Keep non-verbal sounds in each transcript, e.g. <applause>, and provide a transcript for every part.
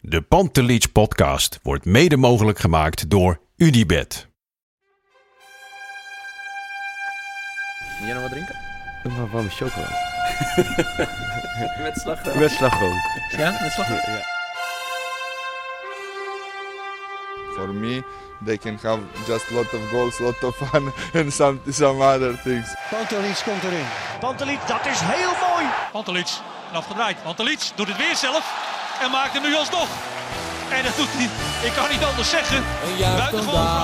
De Pantelich podcast wordt mede mogelijk gemaakt door Unibed. Moet jij nog wat drinken? Maar warme chocola. <laughs> Met slagroom. Met slagroom. Ja, met slagroom. Ja. For me, they can have just lot of goals, lot of fun <laughs> and some some other things. Pantelic komt erin. Pantelic, dat is heel mooi. Pantelic, afgedraaid. Pantelic doet het weer zelf en maakt hem nu alsnog. En dat doet hij, ik kan niet anders zeggen.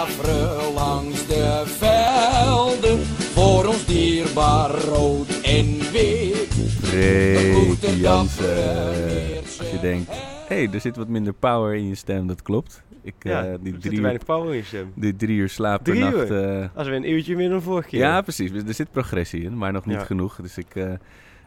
Fraai. langs de velden voor ons dierbaar rood en wit. Ray Jansen. Als je denkt, hé, hey, er zit wat minder power in je stem, dat klopt. Ik, Ja, eh, er die, zit drie er uur, weinig power in je stem. die drie uur slaap per Drie nacht. uur? eh, Als we een uurtje meer dan vorige keer. ja, precies. Er zit progressie in, maar nog niet Ja. genoeg. Dus ik, eh,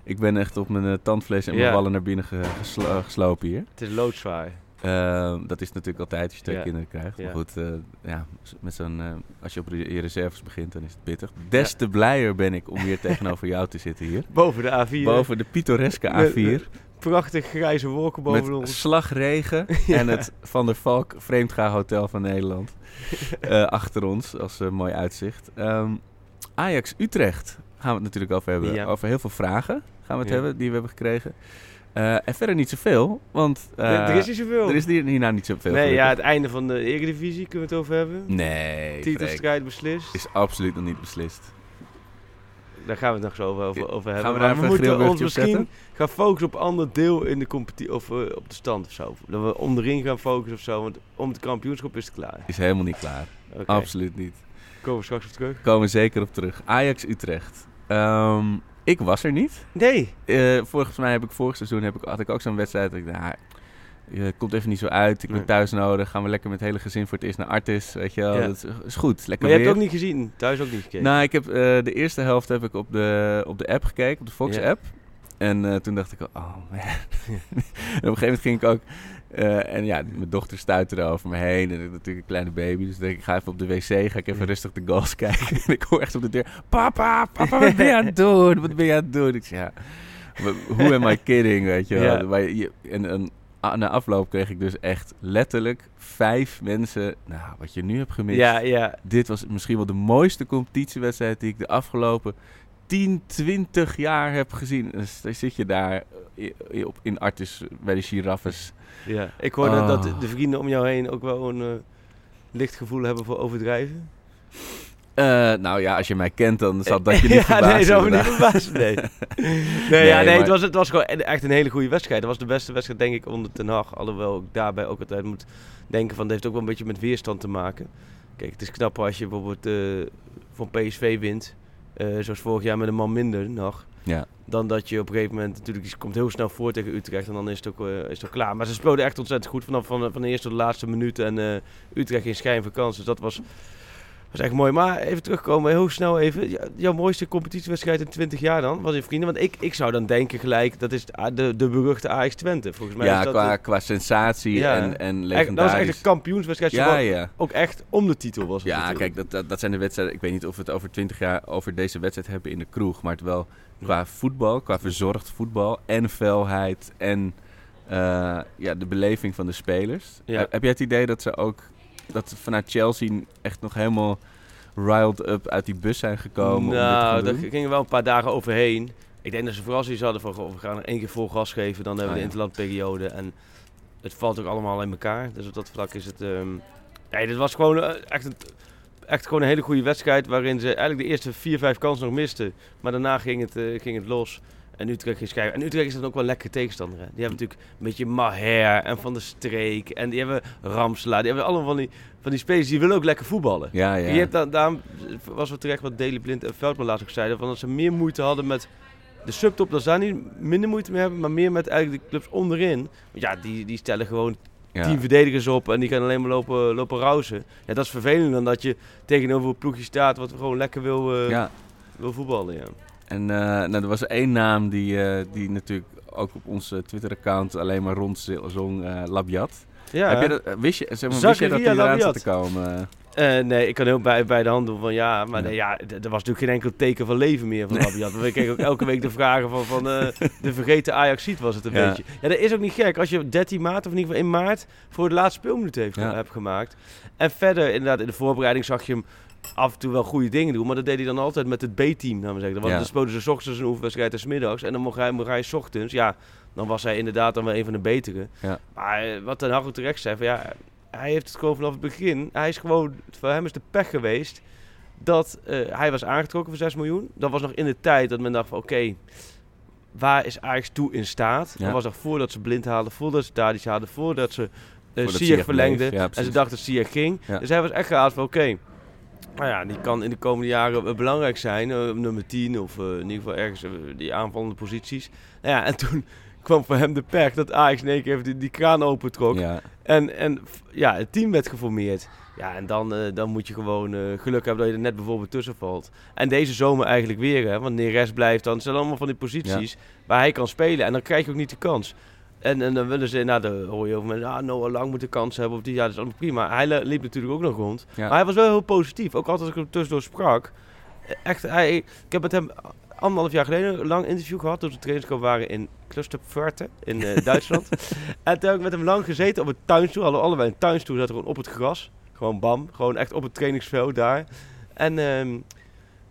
ik ben echt op mijn eh, tandvlees en mijn ballen naar binnen geslo- geslopen hier. Het is loodzwaar. Eh, dat is natuurlijk altijd als je twee kinderen krijgt. Maar goed, eh, ja, met zo'n, eh, als je op je reserves begint, dan is het pittig. Des te blijer ben ik om hier tegenover jou te zitten hier. <laughs> Boven de A4. Boven de pittoreske Met- A4. met Prachtig grijze wolken boven met ons. slagregen <laughs> Ja. en het Van der Valk Vreemdga Hotel van Nederland <laughs> eh, achter ons als eh, mooi uitzicht. Ehm, Ajax Utrecht gaan we het natuurlijk over hebben. Ja. Over heel veel vragen gaan we het Ja. hebben die we hebben gekregen. Eh, en verder niet zoveel, want eh, er is niet zoveel. er is hier, hierna niet zoveel. nee, ja, het einde van de Eredivisie kunnen we het over hebben. Nee, Titelstrijd beslist. is absoluut nog niet beslist. Daar gaan we het nog zo over, over, over hebben. Gaan we Maar een moeten ons misschien zetten? gaan focussen op een ander deel in de competitie of eh, op de stand of zo. Dat we onderin gaan focussen of zo, want om het kampioenschap is het klaar. Is helemaal niet klaar. Absoluut niet. Komen we straks op terug. Komen we zeker op terug. Ajax Utrecht. Ehm, ik was er niet. Nee. Eh, volgens mij heb ik vorig seizoen heb ik, had ik ook zo'n wedstrijd. Dat ik dacht, ah, je komt even niet zo uit. Ik ben Nee. thuis nodig. Gaan we lekker met het hele gezin voor het eerst naar Artis. Weet je wel. Ja. Dat is, goed. Lekker Maar je hebt het ook niet gezien, thuis ook niet gekeken. Nou, ik heb eh, de eerste helft heb ik op de, op de app gekeken, op de Fox Ja. app. En eh, toen dacht ik, oh man. <laughs> en op een gegeven moment ging ik ook... eh, en ja, mijn dochter stuitte over me heen. En ik natuurlijk een kleine baby. Dus ik denk ik, ga even op de wc. Ga ik even rustig de goals <laughs> kijken. en ik hoor echt op de deur... Papa, papa, wat ben je aan het <laughs> doen? Wat ben je aan het doen? Ik zeg, ja... Who am I <laughs> kidding, weet je wel. Ja. Maar je- En, en na afloop kreeg ik dus echt letterlijk vijf mensen... Nou, wat je nu hebt gemist. ja, ja. Dit was misschien wel de mooiste competitiewedstrijd die ik de afgelopen 10, 20 jaar heb gezien. Dus dan zit je daar eh, in Artis bij de giraffes. ja. Ik hoorde Oh. dat de vrienden om jou heen ook wel een eh, licht gevoel hebben voor overdrijven. Eh, nou ja, als je mij kent, dan zal dat je <laughs> niet ja, nee, zou me niet verbazen, nee. <laughs> nee, ja, Nee, maar- het, was, het was gewoon echt een hele goede wedstrijd. Het was de beste wedstrijd, denk ik, onder Ten Hag. Alhoewel ik daarbij ook altijd moet denken van... Het heeft ook wel een beetje met weerstand te maken. Kijk, het is knapper als je bijvoorbeeld van PSV wint. Eh, zoals vorig jaar met een man minder nog. Ja. Dan dat je op een gegeven moment natuurlijk... Je komt heel snel voor tegen Utrecht en dan is het ook, eh, is het ook klaar. Maar ze speelden echt ontzettend goed vanaf van, van de eerste tot de laatste minuut. En eh, Utrecht in schijn van kans. Dus dat was... was echt mooi. Maar even terugkomen, heel snel even. Jouw mooiste competitiewedstrijd in 20 jaar dan? Was in vrienden? Want ik, ik zou dan denken gelijk, dat is de, de, beruchte AX Twente. Volgens mij Ja, is dat qua, de- qua sensatie Ja. en, en legendarisch. dat was echt een kampioenswedstrijd. Ja, ja. Ook echt om de titel was het Ja, natuurlijk. kijk, dat, dat, dat zijn de wedstrijden. Ik weet niet of we het over 20 jaar over deze wedstrijd hebben in de kroeg. Maar het wel qua voetbal, qua verzorgd voetbal en felheid en eh, ja, de beleving van de spelers. Ja. Heb jij het idee dat ze ook dat ze vanuit Chelsea echt nog helemaal riled up uit die bus zijn gekomen? Nou, daar gingen wel een paar dagen overheen. Ik denk dat ze vooral zoiets hadden van, we gaan er één keer vol gas geven, dan hebben we Ah, de ja. interlandperiode. En het valt ook allemaal in elkaar. Dus op dat vlak is het... ehm nee, dit was gewoon eh, echt, een, echt gewoon een hele goede wedstrijd, waarin ze eigenlijk de eerste vier, vijf kansen nog misten. Maar daarna ging het, eh, ging het los. En Utrecht ging schijven. En Utrecht is dan ook wel lekker tegenstander. Hè? Die hebben natuurlijk een beetje Maher en Van der Streek. En die hebben Ramselaar. Die hebben allemaal van die, van die spelers die willen ook lekker voetballen. Ja, ja. Je hebt dan, daarom was het terecht wat Deli Blind en Veldman laatst ook zeiden. Van dat ze meer moeite hadden met de subtop. Dat ze daar niet minder moeite mee hebben. Maar meer met eigenlijk de clubs onderin. Want ja, die, die stellen gewoon Ja. tien verdedigers op. En die gaan alleen maar lopen, lopen rauzen. Ja, dat is vervelend dan dat je tegenover een ploegje staat wat gewoon lekker wil, Ja. wil voetballen. Ja. En eh, nou, er was één naam die, eh, die natuurlijk ook op ons eh, Twitter-account alleen maar rondzong, Labiat. Ja, Heb je dat, wist, je, zeg maar, wist je dat hij eraan zat te komen? Nee, ik kan heel bij, bij de hand doen van ja, maar Ja. nee, ja, er was natuurlijk geen enkel teken van leven meer van Labiat. We kregen ook elke week de vragen van, van <laughs> de vergeten Ajax was het een Ja. beetje. Ja, dat is ook niet gek als je 13 maart of in ieder geval in maart voor de laatste speelminuut heeft, Ja. hebt gemaakt. En verder inderdaad in de voorbereiding zag je hem af en toe wel goede dingen doen, maar dat deed hij dan altijd met het B-team, laten we zeggen. Want Ja. dan speelden ze ochtends een oefenwedstrijd en 's middags en dan mocht hij, mocht hij 's ochtends, ja, dan was hij inderdaad dan wel een van de betere. Ja. Maar eh, wat Ten Hag ook terecht zei, van ja, hij heeft het gewoon vanaf het begin. Hij is gewoon, voor hem is de pech geweest dat eh, hij was aangetrokken voor 6 miljoen. Dat was nog in de tijd dat men dacht van oké, waar is Ajax toe in staat? Ja. Dat was nog voordat ze blind haalden, voordat ze Tadic hadden, voordat ze uh, Ziyech Ziyech verlengden. ja, en ze dachten dat Ziyech ging. Dus hij was echt gehaald van oké, nou ja, die kan in de komende jaren eh, belangrijk zijn. eh, nummer 10 of eh, in ieder geval ergens die aanvallende posities. Nou ja, en <laughs> toen kwam voor hem de pech dat Ajax in één keer even die, die kraan opentrok. Ja. En, en ja, het team werd geformeerd. Ja, en dan, dan moet je gewoon geluk hebben dat je er net bijvoorbeeld tussen valt. En deze zomer eigenlijk weer, hè, want Neres blijft dan. Het zijn allemaal van die posities waar hij kan spelen. En dan krijg je ook niet de kans. En, en dan willen ze, nou, dan hoor je over mensen, ah, Noah Lang moet de kans hebben. Of die, ja, dat is allemaal prima. Hij li- liep natuurlijk ook nog rond. Ja. Maar hij was wel heel positief. Ook altijd als ik hem tussendoor sprak. Echt, hij, ik heb met hem anderhalf jaar geleden een lang interview gehad. Toen we trainingskamp waren in Clusterpforte in eh, <laughs> Duitsland. en toen heb ik met hem lang gezeten op een tuinstoel. Hadden we allebei een tuinstoel, zaten gewoon op het gras. Gewoon bam, gewoon echt op het trainingsveld daar. En ehm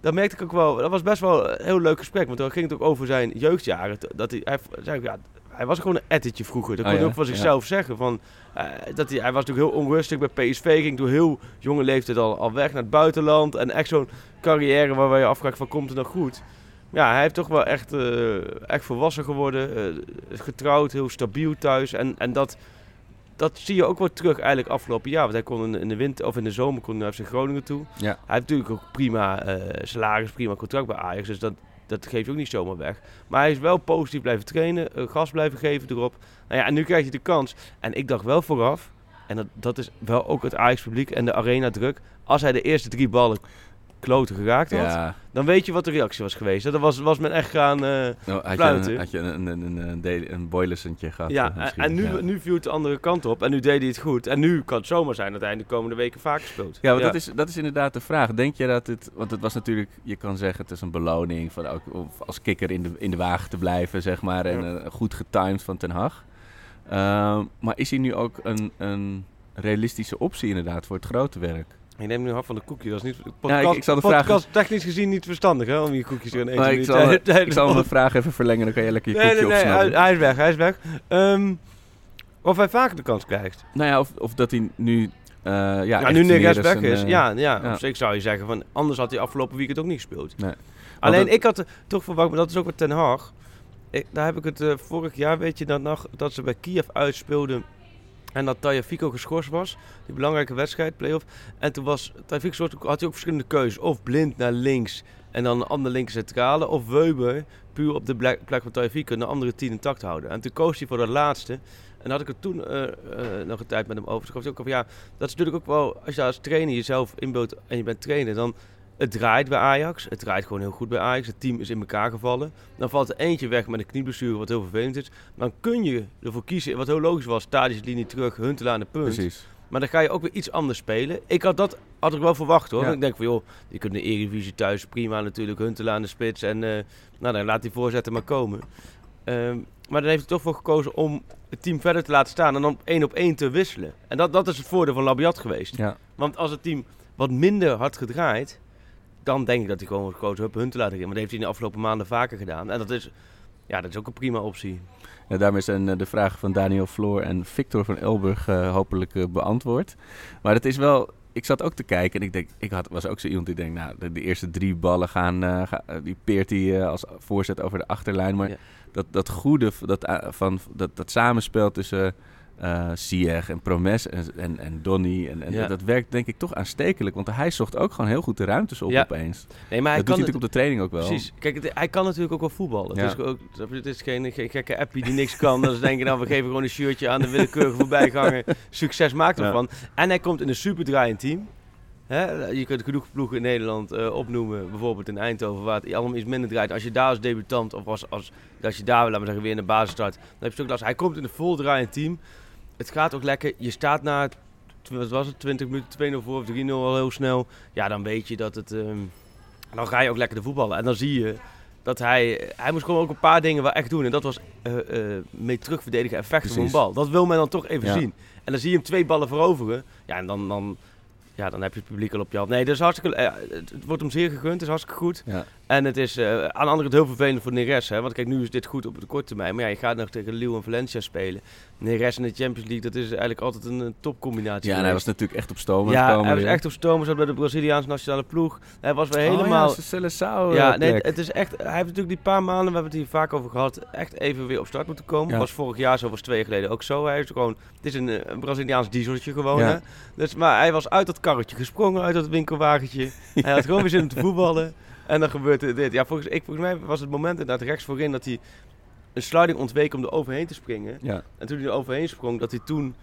dat merkte ik ook wel, dat was best wel een heel leuk gesprek. Want dan ging het ook over zijn jeugdjaren. Dat hij, hij, zei ja, hij was gewoon een ettetje vroeger. Dat Oh kon hij ja, ook van ja. zichzelf zeggen. Van, eh, dat hij, hij was natuurlijk heel onrustig bij PSV. Ging door heel jonge leeftijd al, al weg naar het buitenland. En echt zo'n carrière waar je afvraagt van komt het nog goed. Ja, hij heeft toch wel echt, eh, echt volwassen geworden. eh, getrouwd, heel stabiel thuis. En, en dat, dat zie je ook wel terug eigenlijk afgelopen jaar. Want hij kon in, de winter of in de zomer kon hij naar FC Groningen toe. Ja. Hij heeft natuurlijk ook prima salaris, prima contract bij Ajax. Dus dat, dat geeft je ook niet zomaar weg. Maar hij is wel positief blijven trainen, eh, gas blijven geven erop. Nou ja, en nu krijg je de kans. En ik dacht wel vooraf, en dat, dat is wel ook het Ajax-publiek en de arena-druk. Als hij de eerste drie ballen kloten geraakt had, Ja. dan weet je wat de reactie was geweest. hè. Dat was, was men echt gaan eh Nou, had, je fluiten. een, had je een, een, een, boilersentje gehad? Ja, eh, en, misschien. en nu, ja. nu viel het de andere kant op. En nu deed hij het goed. En nu kan het zomaar zijn dat hij in de komende weken vaker speelt. Ja, want Dat, is, dat is inderdaad de vraag. Denk je dat het... Want het was natuurlijk... Je kan zeggen het is een beloning... Van of als kikker in de, in de wagen te blijven, zeg maar. En Ja. eh, goed getimed van Ten Hag. Ehm, maar is hij nu ook een, een realistische optie inderdaad voor het grote werk? Je neemt nu af van de koekje. Dat is niet Ja, podcast, ik- ik zal de podcast vraag- technisch gezien niet verstandig hè, om je koekjes te gaan eten. Ik zal, ik zal de- vraag even verlengen. Dan kan je lekker je Nee, koekje nee, nee, hij, is weg. Hij is weg. Ehm, of hij vaker de kans krijgt. Nou ja, of, of dat hij nu... eh ja, Ja, nu weg een, is. eh, ja, ja, ja. zich zou je zeggen van anders had hij afgelopen weekend ook niet gespeeld. Nee. Alleen ik had toch verwacht, maar dat is ook wat Ten Hag. Ik, daar heb ik het eh, vorig jaar, weet je, dat, nog, dat ze bij Kiev uitspeelden. En dat Tajafico geschorst was. Die belangrijke wedstrijd, play-off. En toen was Tajafico had hij ook verschillende keuzes. Of blind naar links en dan een andere linker centrale. Of Weber puur op de plek van Tajafico een andere tien intact houden. En toen koos hij voor dat laatste. En had ik het toen eh, eh, nog een tijd met hem over. Toen gaf hij ook over, ja, dat is natuurlijk ook wel, als je als trainer jezelf inbeeldt en je bent trainer, dan het draait bij Ajax. Het draait gewoon heel goed bij Ajax. Het team is in elkaar gevallen. Dan valt er eentje weg met een knieblessure, wat heel vervelend is. Dan kun je ervoor kiezen, wat heel logisch was, Tadic linie terug, Huntelaar aan de punt. Precies. Maar dan ga je ook weer iets anders spelen. Ik had dat had ik wel verwacht hoor. Ja. Ik denk van joh, die kunnen de Eredivisie thuis prima natuurlijk. Huntelaar aan de spits en eh, nou dan laat die voorzetten maar komen. Ehm, maar dan heeft hij toch voor gekozen om het team verder te laten staan en dan één op één te wisselen. En dat, dat is het voordeel van Labiat geweest. Ja. Want als het team wat minder hard gedraaid, dan denk ik dat hij gewoon gekozen heeft hun te laten gaan. Maar dat heeft hij in de afgelopen maanden vaker gedaan. En dat is, ja, dat is ook een prima optie. Ja, daarmee zijn eh, de vragen van Daniel Floor en Victor van Elburg eh, hopelijk eh, beantwoord. Maar het is wel ik zat ook te kijken en ik denk, ik had, was ook zo iemand die denkt, nou, de, de eerste drie ballen gaan, ga- die peert hij als voorzet over de achterlijn. Maar Ja. dat, dat goede, dat, van, dat, dat samenspel tussen Ziyech en Promes en, en, en Donny, en, en Ja. dat werkt denk ik toch aanstekelijk. Want hij zocht ook gewoon heel goed de ruimtes op Ja. opeens. Nee, maar hij dat doet kan hij natuurlijk op de training ook wel. Precies. Kijk, het- hij kan natuurlijk ook wel voetballen. Ja. Het is, ook, het is geen, geen gekke appie die niks kan. Dan denken nou, we geven gewoon een shirtje aan de willekeurige voorbijganger. <laughs> Succes maakt ervan. En hij komt in een super draaiend team. Je kunt genoeg ploegen in Nederland eh, opnoemen. Bijvoorbeeld in Eindhoven, waar het allemaal iets minder draait. Als je daar als debutant, of als, als, als je daar, laten we zeggen, weer in de basis start, dan heb je ook last. Hij komt in een vol draaiend team. Het gaat ook lekker. Je staat na, wat was het, 20 minuten 2-0 voor of 3-0 al heel snel. Ja, dan weet je dat het... ehm, dan ga je ook lekker de voetballen. En dan zie je dat hij... Hij moest gewoon ook een paar dingen wel echt doen. En dat was eh eh mee terugverdedigen en vechten voor een bal. Dat wil men dan toch even Ja. zien. En dan zie je hem twee ballen veroveren. Ja, en dan, dan, ja, dan heb je het publiek al op je hand. Nee, dat is hartstikke... eh, het, wordt hem zeer gegund. Het is hartstikke goed. Ja. En het is aan de andere kant heel vervelend voor Neres. Hè? Want kijk, nu is dit goed op de korte termijn. Maar ja, je gaat nog tegen Lille en Valencia spelen. Neres in de Champions League, dat is eigenlijk altijd een, eh, topcombinatie. Ja, en hij was natuurlijk echt op stoom Ja, komen hij was echt op stoom. Hij zat bij de Braziliaanse nationale ploeg. Hij was weer Oh helemaal... ja, Ja, nee, het is echt. Hij heeft natuurlijk die paar maanden, we hebben het hier vaak over gehad, echt even weer op start moeten komen. Ja. Was vorig jaar zo, was twee jaar geleden ook zo. Hij is gewoon, het is een, eh, een Braziliaans dieseltje gewoon. Ja. Hè? Dus, maar hij was uit dat karretje gesprongen, uit dat winkelwagentje. <laughs> Hij had gewoon weer zin om te voetballen. En dan gebeurde dit. Ja, volgens, ik, volgens mij was het moment inderdaad rechts voorin dat hij een sliding ontweek om er overheen te springen. Ja. En toen hij er overheen sprong, dat hij toen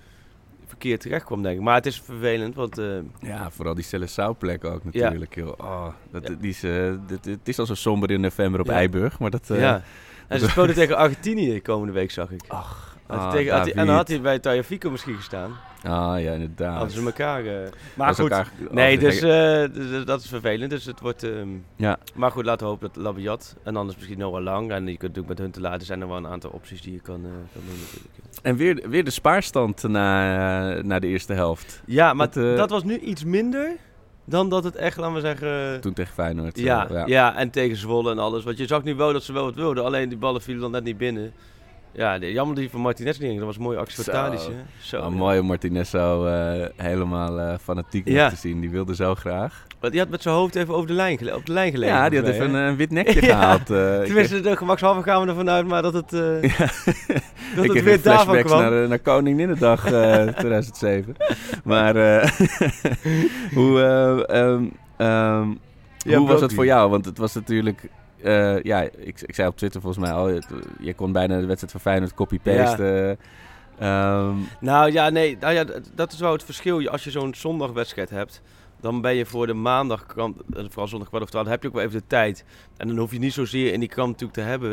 verkeerd terecht kwam, denk ik. Maar het is vervelend, want... eh, Ja, vooral die Seleção-plek ook natuurlijk. Joh. Oh, dat, Ja. die is, eh, dit- het is al zo somber in november op Ja. Eiburg, maar dat... eh, ja. En ze <laughs> speelden tegen Argentinië komende week, zag ik. Ach, Had ah, tegen, had hij- en dan had hij bij Tajafico misschien gestaan. Ah, ja, inderdaad. Hadden ze elkaar... eh, Dat maar is goed, elkaar- nee, dus, dat- eh, dus dat is vervelend. Dus het wordt... ehm, Ja. Maar goed, laten we hopen dat Labiat. En anders misschien Noah Lang. En je kunt natuurlijk met hun te laten. zijn er wel een aantal opties die je kan, eh, kan doen natuurlijk. En weer, weer de spaarstand na, na de eerste helft. Ja, maar Dat, eh, dat was nu iets minder dan dat het echt, laten we zeggen... Toen tegen Feyenoord. eh, Ja, ja. en tegen Zwolle en alles. Want je zag nu wel dat ze wel wat wilden. Alleen die ballen vielen dan net niet binnen. Ja, de- jammer die van Martinez niet ging. Dat was een mooie actie van Zo. Tadic, hè? Zo. Ja. mooi om Martinez zo eh, helemaal eh, fanatiek Ja. te zien. Die wilde zo graag. Want Die had met zijn hoofd even over de lijn, gele- op de lijn gelegen. Ja, die had even een, een wit nekje <laughs> Ja. gehaald. eh. Ik Tenminste, de gemakshalve gaan we ervan uit, maar dat het, eh, <laughs> Ja. dat ik het weer daarvan flashbacks kwam. naar, naar Koninginnedag eh <laughs> 2007. Maar eh, hoe, eh, ehm, ehm, Ja, hoe was het Broky. voor jou? Want het was natuurlijk... eh, ja, ik, ik zei op Twitter volgens mij al... het- je kon bijna de wedstrijd van Feyenoord copy-pasten. Ehm, Nou ja, nee, nou ja, dat is wel het verschil. Als je zo'n zondagwedstrijd hebt, dan ben je voor de maandag, eh, vooral zondag kwart of twaalf, heb je ook wel even de tijd. En dan hoef je niet zozeer in die krant natuurlijk te hebben.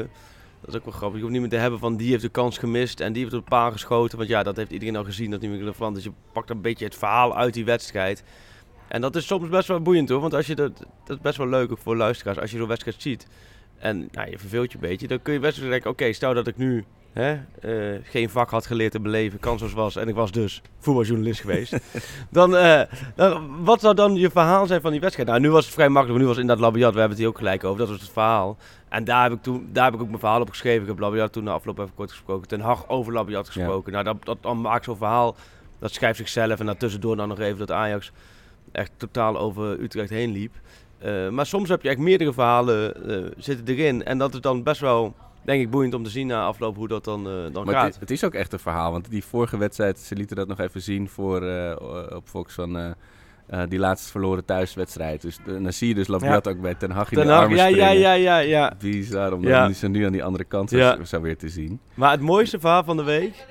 Dat is ook wel grappig. Je hoeft niet meer te hebben van die heeft de kans gemist en die heeft op de paal geschoten. Want ja, dat heeft iedereen al gezien, dat is niet meer relevant. Dus je pakt een beetje het verhaal uit die wedstrijd. En dat is soms best wel boeiend hoor, want als je dat, dat is best wel leuk ook voor luisteraars. Als je zo'n wedstrijd ziet en nou, je verveelt je een beetje, dan kun je best wel denken, oké, stel dat ik nu hè, eh, geen vak had geleerd te beleven, kansloos was en ik was dus voetbaljournalist geweest. <laughs> dan, eh, dan, wat zou dan je verhaal zijn van die wedstrijd? Nou, nu was het vrij makkelijk, nu was het inderdaad Labiat, we hebben het hier ook gelijk over, dat was het verhaal. En daar heb ik, toen, daar heb ik ook mijn verhaal op geschreven. Ik heb Labiat toen na afloop even kort gesproken, ten Hag over Labiat gesproken. Nou, dat, dat dan maakt zo'n verhaal, dat schrijft zichzelf en daartussendoor dan nog even dat Ajax echt totaal over Utrecht heen liep. Eh, maar soms heb je echt meerdere verhalen eh, zitten erin. En dat is dan best wel, denk ik, boeiend om te zien na afloop hoe dat dan, eh, dan maar gaat. het, het is ook echt een verhaal. Want die vorige wedstrijd, ze lieten dat nog even zien voor, op Fox van... die laatst verloren thuiswedstrijd. Dus de- dan zie je dus Labiat ook bij Ten Hag in Ten de Hag, armen ja, ja, springen. ja, ja, ja. Bizar om Ja. ze nu aan die andere kant Ja. zo weer te zien. Maar het mooiste verhaal van de week,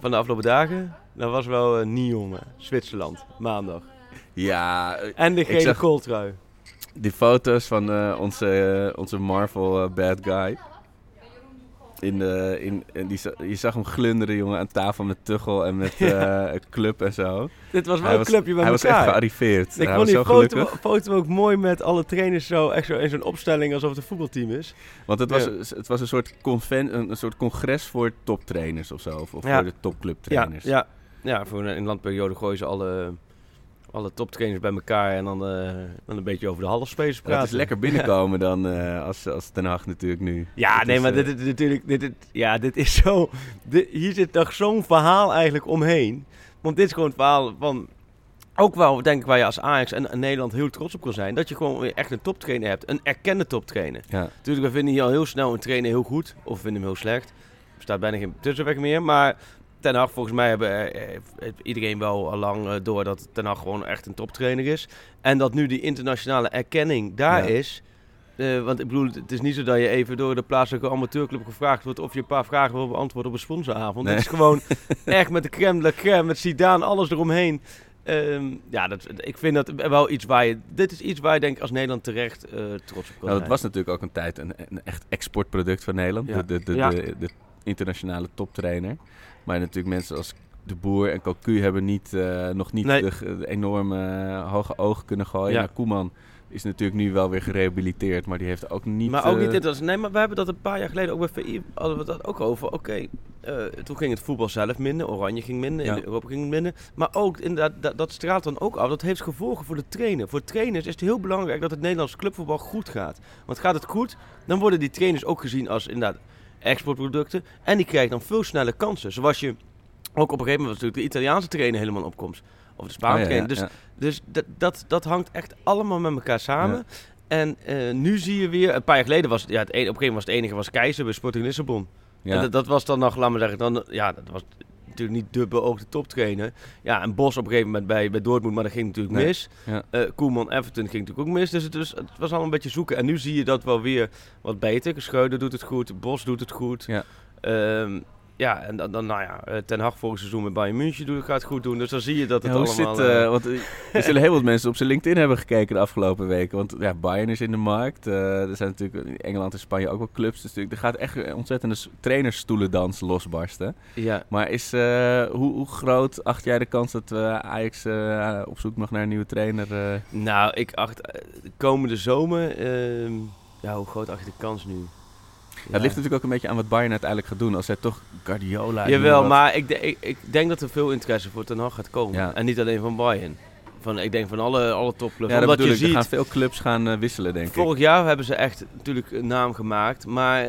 van de afgelopen dagen, dat was wel uh, Nyon, Zwitserland, maandag. Ja. eh, En de gele kooltrui. Die foto's van eh, onze, eh, onze Marvel eh, bad guy. In de, in, in die, je zag hem glunderen, jongen, aan tafel met Tuchel en met Ja. <laughs> eh, club en zo. Dit was wel Hij een clubje bij Hij elkaar. was echt gearriveerd. Ik hij vond die zo foto, foto ook mooi met alle trainers zo, echt zo in zo'n opstelling alsof het een voetbalteam is. Want het was, Ja. het was een, soort conven, een, een soort congres voor toptrainers of zo. Of, of Ja. voor de topclubtrainers. Ja, ja. voor een, landperiode gooien ze alle, alle toptrainers bij elkaar en dan, eh, dan een beetje over de halfspelers En praten. Dat is lekker <laughs> binnenkomen dan eh, als, als Ten Hag natuurlijk nu. Ja, nee, is, maar eh, dit is natuurlijk. Dit, dit- ja, dit is zo. dit- hier zit toch zo'n verhaal eigenlijk omheen. Want dit is gewoon het verhaal van. ook wel, denk ik, waar je als Ajax en, en Nederland heel trots op kan zijn. Dat je gewoon weer echt een toptrainer hebt. Een erkende toptrainer. Ja. Natuurlijk, we vinden hier al heel snel een trainer heel goed. Of we vinden hem heel slecht. Er staat bijna geen tussenweg meer. Maar Ten Hag, volgens mij hebben, eh, heeft iedereen wel al lang eh, door dat Ten Hag gewoon echt een toptrainer is. En dat nu die internationale erkenning daar Ja. is. Eh, want ik bedoel, het is niet zo dat je even door de plaatselijke amateurclub gevraagd wordt of je een paar vragen wil beantwoorden op een sponsoravond. Nee. Het is gewoon <laughs> echt met de crème de crème, met Zidane, alles eromheen. Ehm, ja, dat, ik vind dat wel iets waar je... Dit is iets waar je denk als Nederland terecht eh, trots op kan Nou, dat was natuurlijk ook een tijd een, een echt exportproduct van Nederland. Ja. De, de, de, Ja. de, de internationale toptrainer. Maar natuurlijk mensen als De Boer en Cocu hebben niet, eh, nog niet Nee. de, enorme eh, hoge ogen kunnen gooien. Ja. Nou, Koeman is natuurlijk nu wel weer gerehabiliteerd, maar die heeft ook niet... maar ook eh, niet interessant. Nee, maar we hebben dat een paar jaar geleden ook bij VI hadden we dat ook over. Oké, eh, toen ging het voetbal zelf minder, Oranje ging minder, Ja. in Europa ging minder. Maar ook inderdaad, dat, dat straalt dan ook af. Dat heeft gevolgen voor de trainer. Voor trainers is het heel belangrijk dat het Nederlands clubvoetbal goed gaat. Want gaat het goed, dan worden die trainers ook gezien als inderdaad exportproducten. En die krijgen dan veel sneller kansen. Zoals je ook op een gegeven moment was natuurlijk de Italiaanse trainer helemaal in opkomst. Of de Spaanse Oh, ja, ja, trainer. Dus, dus dat, dat, dat hangt echt allemaal met elkaar samen. En eh, nu zie je weer, een paar jaar geleden was het, ja, het een, op een gegeven moment was het enige was Keizer bij Sporting Lissabon. Ja. En dat, dat was dan nog, laat maar zeggen, dan, ja, dat was natuurlijk niet de beoogde toptrainer. Ja, en Bos op een gegeven moment bij, bij Dortmund, maar dat ging natuurlijk Nee. mis. Ja. Eh, Koeman, Everton ging natuurlijk ook mis. Dus het, was- het was allemaal een beetje zoeken. En nu zie je dat wel weer wat beter. Schreuder doet het goed, Bos doet het goed. Ja. Ehm, ja, en dan, dan, nou ja, eh, Ten Hag vorig seizoen met Bayern München doet, gaat het goed doen. Dus dan zie je dat het Ja, allemaal... zit, eh, eh, want er zullen heel wat mensen op zijn LinkedIn hebben gekeken de afgelopen weken. Want ja, Bayern is in de markt. Er zijn natuurlijk in Engeland en Spanje ook wel clubs. Dus natuurlijk, er gaat echt een ontzettende trainersstoelendans losbarsten. ja. Maar is, hoe, hoe groot acht jij de kans dat Ajax op zoek nog naar een nieuwe trainer? Nou, ik acht de komende zomer. ehm, ja, hoe groot acht je de kans nu? Ja, het ligt natuurlijk ook een beetje aan wat Bayern uiteindelijk gaat doen. Als zij toch Guardiola... Jawel, wat- maar ik, ik, ik denk dat er veel interesse voor Ten Hag gaat komen. Ja. En niet alleen van Bayern. Van, ik denk van alle, alle topclubs. Ja, dat Omdat je ik. Er ziet, gaan veel clubs gaan eh, wisselen, denk ik. vorig jaar hebben ze echt natuurlijk een naam gemaakt. Maar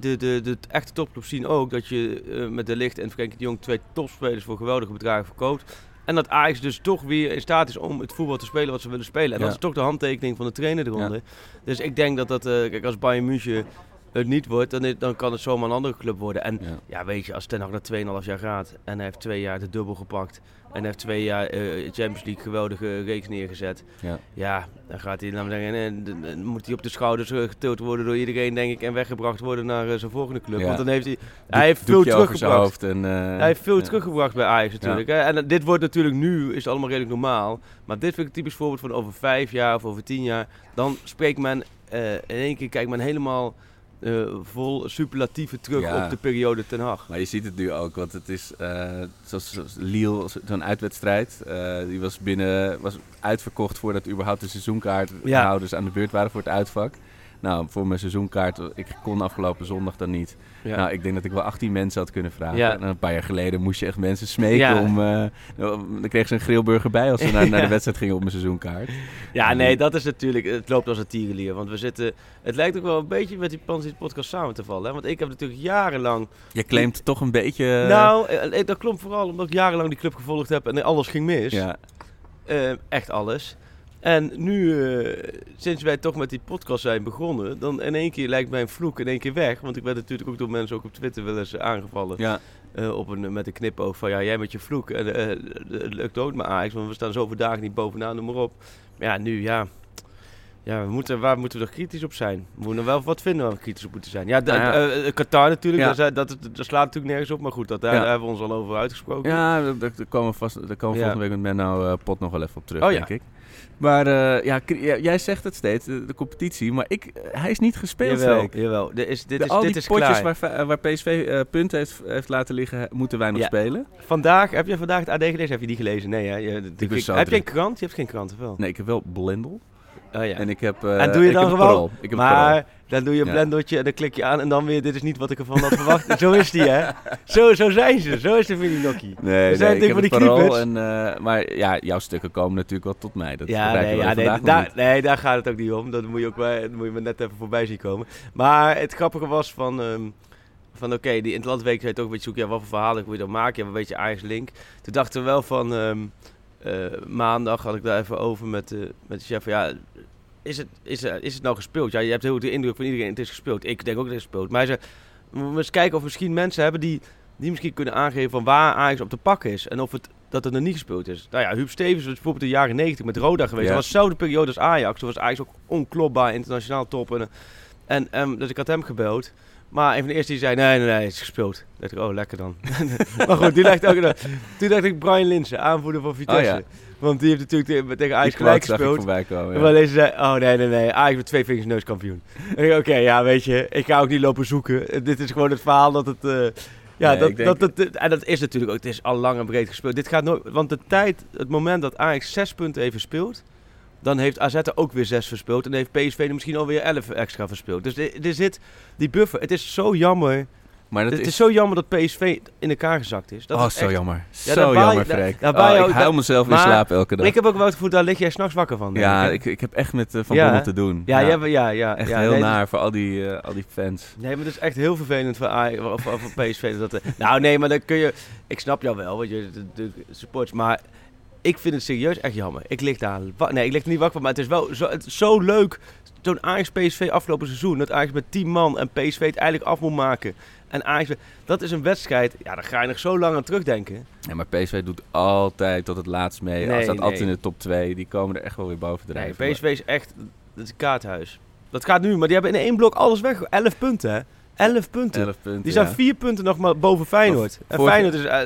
de, de, de, de echte topclubs zien ook dat je eh, met De Ligt en Frenkie de Jong twee topspelers voor geweldige bedragen verkoopt. En dat Ajax dus toch weer in staat is om het voetbal te spelen wat ze willen spelen. En Ja. dat is toch de handtekening van de trainer eronder. Dus ik denk dat dat, eh, kijk, als Bayern München het niet wordt, dan, dan kan het zomaar een andere club worden. En Ja. ja, weet je, als Ten Hag na 2,5 jaar gaat en hij heeft twee jaar de dubbel gepakt en heeft twee jaar eh, Champions League geweldige reeks neergezet, Ja. ja, dan gaat hij, laten we zeggen, en, dan- moet hij op de schouders eh, getild worden door iedereen, denk ik, en weggebracht worden naar eh, zijn volgende club. Ja. Want dan heeft hij, hij heeft veel teruggebracht. en, eh, Hij heeft veel ja. teruggebracht bij Ajax natuurlijk. Hè? En eh, dit wordt natuurlijk nu, is het allemaal redelijk normaal. Maar dit vind ik een typisch voorbeeld van over vijf jaar of over tien jaar. Dan spreekt men eh, in één keer, kijkt men helemaal eh, vol superlatieven terug Ja. op de periode Ten Hag. Maar je ziet het nu ook, want het is eh, zoals, zoals Lille, zo'n uitwedstrijd. eh, die was binnen, was uitverkocht voordat überhaupt de seizoenkaarthouders aan de beurt waren voor het uitvak. Nou, voor mijn seizoenkaart, ik kon afgelopen zondag dan niet. Ja. Nou, ik denk dat ik wel 18 mensen had kunnen vragen. Ja. En een paar jaar geleden moest je echt mensen smeken Ja. om... eh, dan kreeg ze een grillburger bij als ze naar, <laughs> naar de wedstrijd gingen op mijn seizoenkaart. Ja, nee, dat is natuurlijk, het loopt als een tierenlier. Want we zitten, het lijkt ook wel een beetje met die Pansies podcast samen te vallen. Hè? Want ik heb natuurlijk jarenlang... Je claimt toch een beetje... Nou, eh, dat klopt vooral omdat ik jarenlang die club gevolgd heb en alles ging mis. Ja, Eh, echt alles. En nu, eh, sinds wij toch met die podcast zijn begonnen, dan in één keer lijkt mijn vloek in één keer weg. Want ik werd natuurlijk ook door mensen ook op Twitter wel eens aangevallen. ja. eh, op een, met een knipoog van ja, jij met je vloek. En, eh, het lukt ook met Ajax, want we staan zoveel dagen niet bovenaan, noem maar op. Maar ja, nu ja. Ja, we moeten, waar moeten we er kritisch op zijn? We moeten wel wat vinden waar we kritisch op moeten zijn. Ja, de, Nou ja. eh, eh, Qatar natuurlijk, Ja. dat, dat, slaat natuurlijk nergens op. Maar goed, dat, daar, Ja. hebben we ons al over uitgesproken. Ja, daar, daar komen we, vast, daar komen we volgende week met Menno eh, Pot nog wel even op terug, Oh denk ik. Maar eh, ja, jij zegt het steeds, de, de competitie, maar ik, eh, hij is niet gespeeld, jawel, jawel. Dit is, dit De- is, al dit die is potjes klaar. waar, va- waar PSV eh, punten heeft, heeft laten liggen, moeten wij nog Ja. spelen. Vandaag, heb je vandaag het AD gelezen? Heb je die gelezen? Nee, hè? Je, de- ik- heb je een krant? Je hebt geen krant, of wel? Nee, ik heb wel Blendel. Oh ja. En ik heb, eh, En doe je dan gewoon-. Ik heb maar dan doe je een blendertje en dan klik je aan en dan weer, dit is niet wat ik ervan had verwacht. <laughs> zo is die, hè? Zo, zo zijn ze. Zo is de Vinnie Nee, We zijn nee, ik van die en, eh, maar ja, jouw stukken komen natuurlijk wel tot mij. Dat Ja, nee, ja nee, daar, nee, daar gaat het ook niet om. Dat moet je ook bij, dat moet je me net even voorbij zien komen. Maar het grappige was van, ehm, van oké, die zei het ook een beetje zoeken, ja, wat voor verhalen wil je dan maken? Ja, een beetje Ajax Link. Toen dachten we wel van, ehm, eh, maandag had ik daar even over met, de met de chef. van, Ja, is het, is, er- is het nou gespeeld? Ja, je hebt heel goed de indruk van iedereen, het is gespeeld. Ik denk ook dat het is gespeeld. Maar hij zei, we moeten eens kijken of we misschien mensen hebben die, die misschien kunnen aangeven van waar Ajax op te pakken is. En of het, dat het er niet gespeeld is. Nou ja, Huub Stevens was bijvoorbeeld in de jaren 90 met Roda geweest. Ja. Dat was dezelfde periode als Ajax. Toen was Ajax ook onklopbaar, internationaal top. En, en ehm, dus ik had hem gebeld. Maar een van de eerste die zei, nee, nee, nee, het is gespeeld. Toen dacht ik, oh, lekker dan. <laughs> maar goed, die dacht ook, toen dacht ik Brian Linsen, aanvoerder van Vitesse. Oh ja. Want die heeft natuurlijk tegen- tegen Ajax gelijk gespeeld. komen, En ja. Maar deze zei, oh nee, nee, nee, Ajax met twee vingers neus kampioen. En ik, oké, ja, weet je, ik ga ook niet lopen zoeken. Dit is gewoon het verhaal dat het... eh, ja, Nee, dat, denk- dat, dat, en dat is natuurlijk ook, het is al lang en breed gespeeld. Dit gaat nooit, want de tijd, het moment dat Ajax zes punten heeft verspeeld, dan heeft AZ er ook weer zes verspeeld. En dan heeft PSV er misschien alweer elf extra verspeeld. Dus er, zit die buffer. Het is zo jammer. Maar dat het is... is- zo jammer dat PSV in elkaar gezakt is. Dat Oh, is zo echt- jammer. Ja, Zo jammer, Freek. daar Oh, ik huil mezelf in slaap elke dag. Ik heb ook wel het gevoel, daar lig jij s'nachts wakker van. Ja, ik, ik, ik heb echt met eh, Van Ja, Bommel te doen. Ja, hebt- ja, ja, Echt ja, heel nee, naar voor al die, eh, al die fans. Nee, maar het is echt heel vervelend voor, of, of voor PSV. Dat, eh, nou nee, maar dan kun je... Ik snap jou wel, want je de, de supports, maar ik vind het serieus echt jammer. Ik lig daar... Nee, ik lig er niet wakker van, maar het is wel zo, het is zo leuk. Zo'n Ajax-PSV afgelopen seizoen, dat Ajax met 10 man en PSV het eigenlijk af moet maken. En Ajax, dat is een wedstrijd, ja, daar ga je nog zo lang aan terugdenken. Ja, maar PSV doet altijd tot het laatst mee. Nee, Als dat nee. altijd in de top 2. Die komen er echt wel weer boven Nee. PSV is echt het is een kaarthuis. Dat gaat nu, maar die hebben in één blok alles weg. 11 punten, hè? 11 punten. 11 punten, Die ja. vier punten nog maar boven Feyenoord. En Feyenoord is... eh,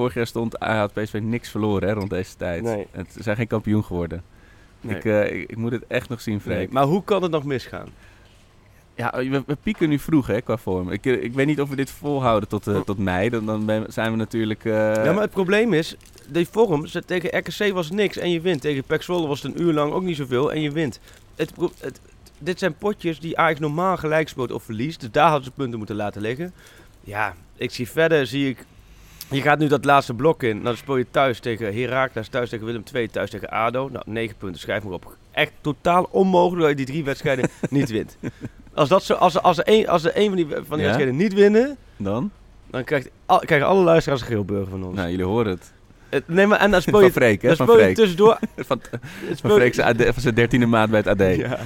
Vorig jaar stond had PSV niks verloren hè, rond deze tijd. Nee. En Ze zijn geen kampioen geworden. Nee. Ik, eh, ik, ik moet het echt nog zien, Freek. nee, maar hoe kan het nog misgaan? Ja, we, we pieken nu vroeg hè, qua vorm. Ik, eh, ik weet niet of we dit volhouden tot, eh, tot mei. Dan, dan ben- zijn we natuurlijk... eh, ja, maar het probleem is, die vorm, tegen RKC was niks en je wint. Tegen PEC Zwolle was het een uur lang ook niet zoveel en je wint. Het, dit zijn potjes die Ajax normaal gelijk speelt of verliest. Dus daar hadden ze punten moeten laten liggen. Ja, ik zie verder, zie ik... Je gaat nu dat laatste blok in. Nou, dan speel je thuis tegen Heracles, thuis tegen Willem II, thuis tegen ADO. Nou, negen punten, schrijf maar op. Echt totaal onmogelijk dat je die drie wedstrijden <laughs> niet wint. Als, dat zo, als, als, er een, als er een van die, van die Ja? wedstrijden niet winnen, Dan? dan krijgt, al, krijgen alle luisteraars een geelburger van ons. Nou, jullie horen het. Het- nee, maar en dan speel Van je, Freek, hè? dan Van speel je tussendoor. <laughs> van, van Freek van zijn dertiende maand bij het AD. Ja.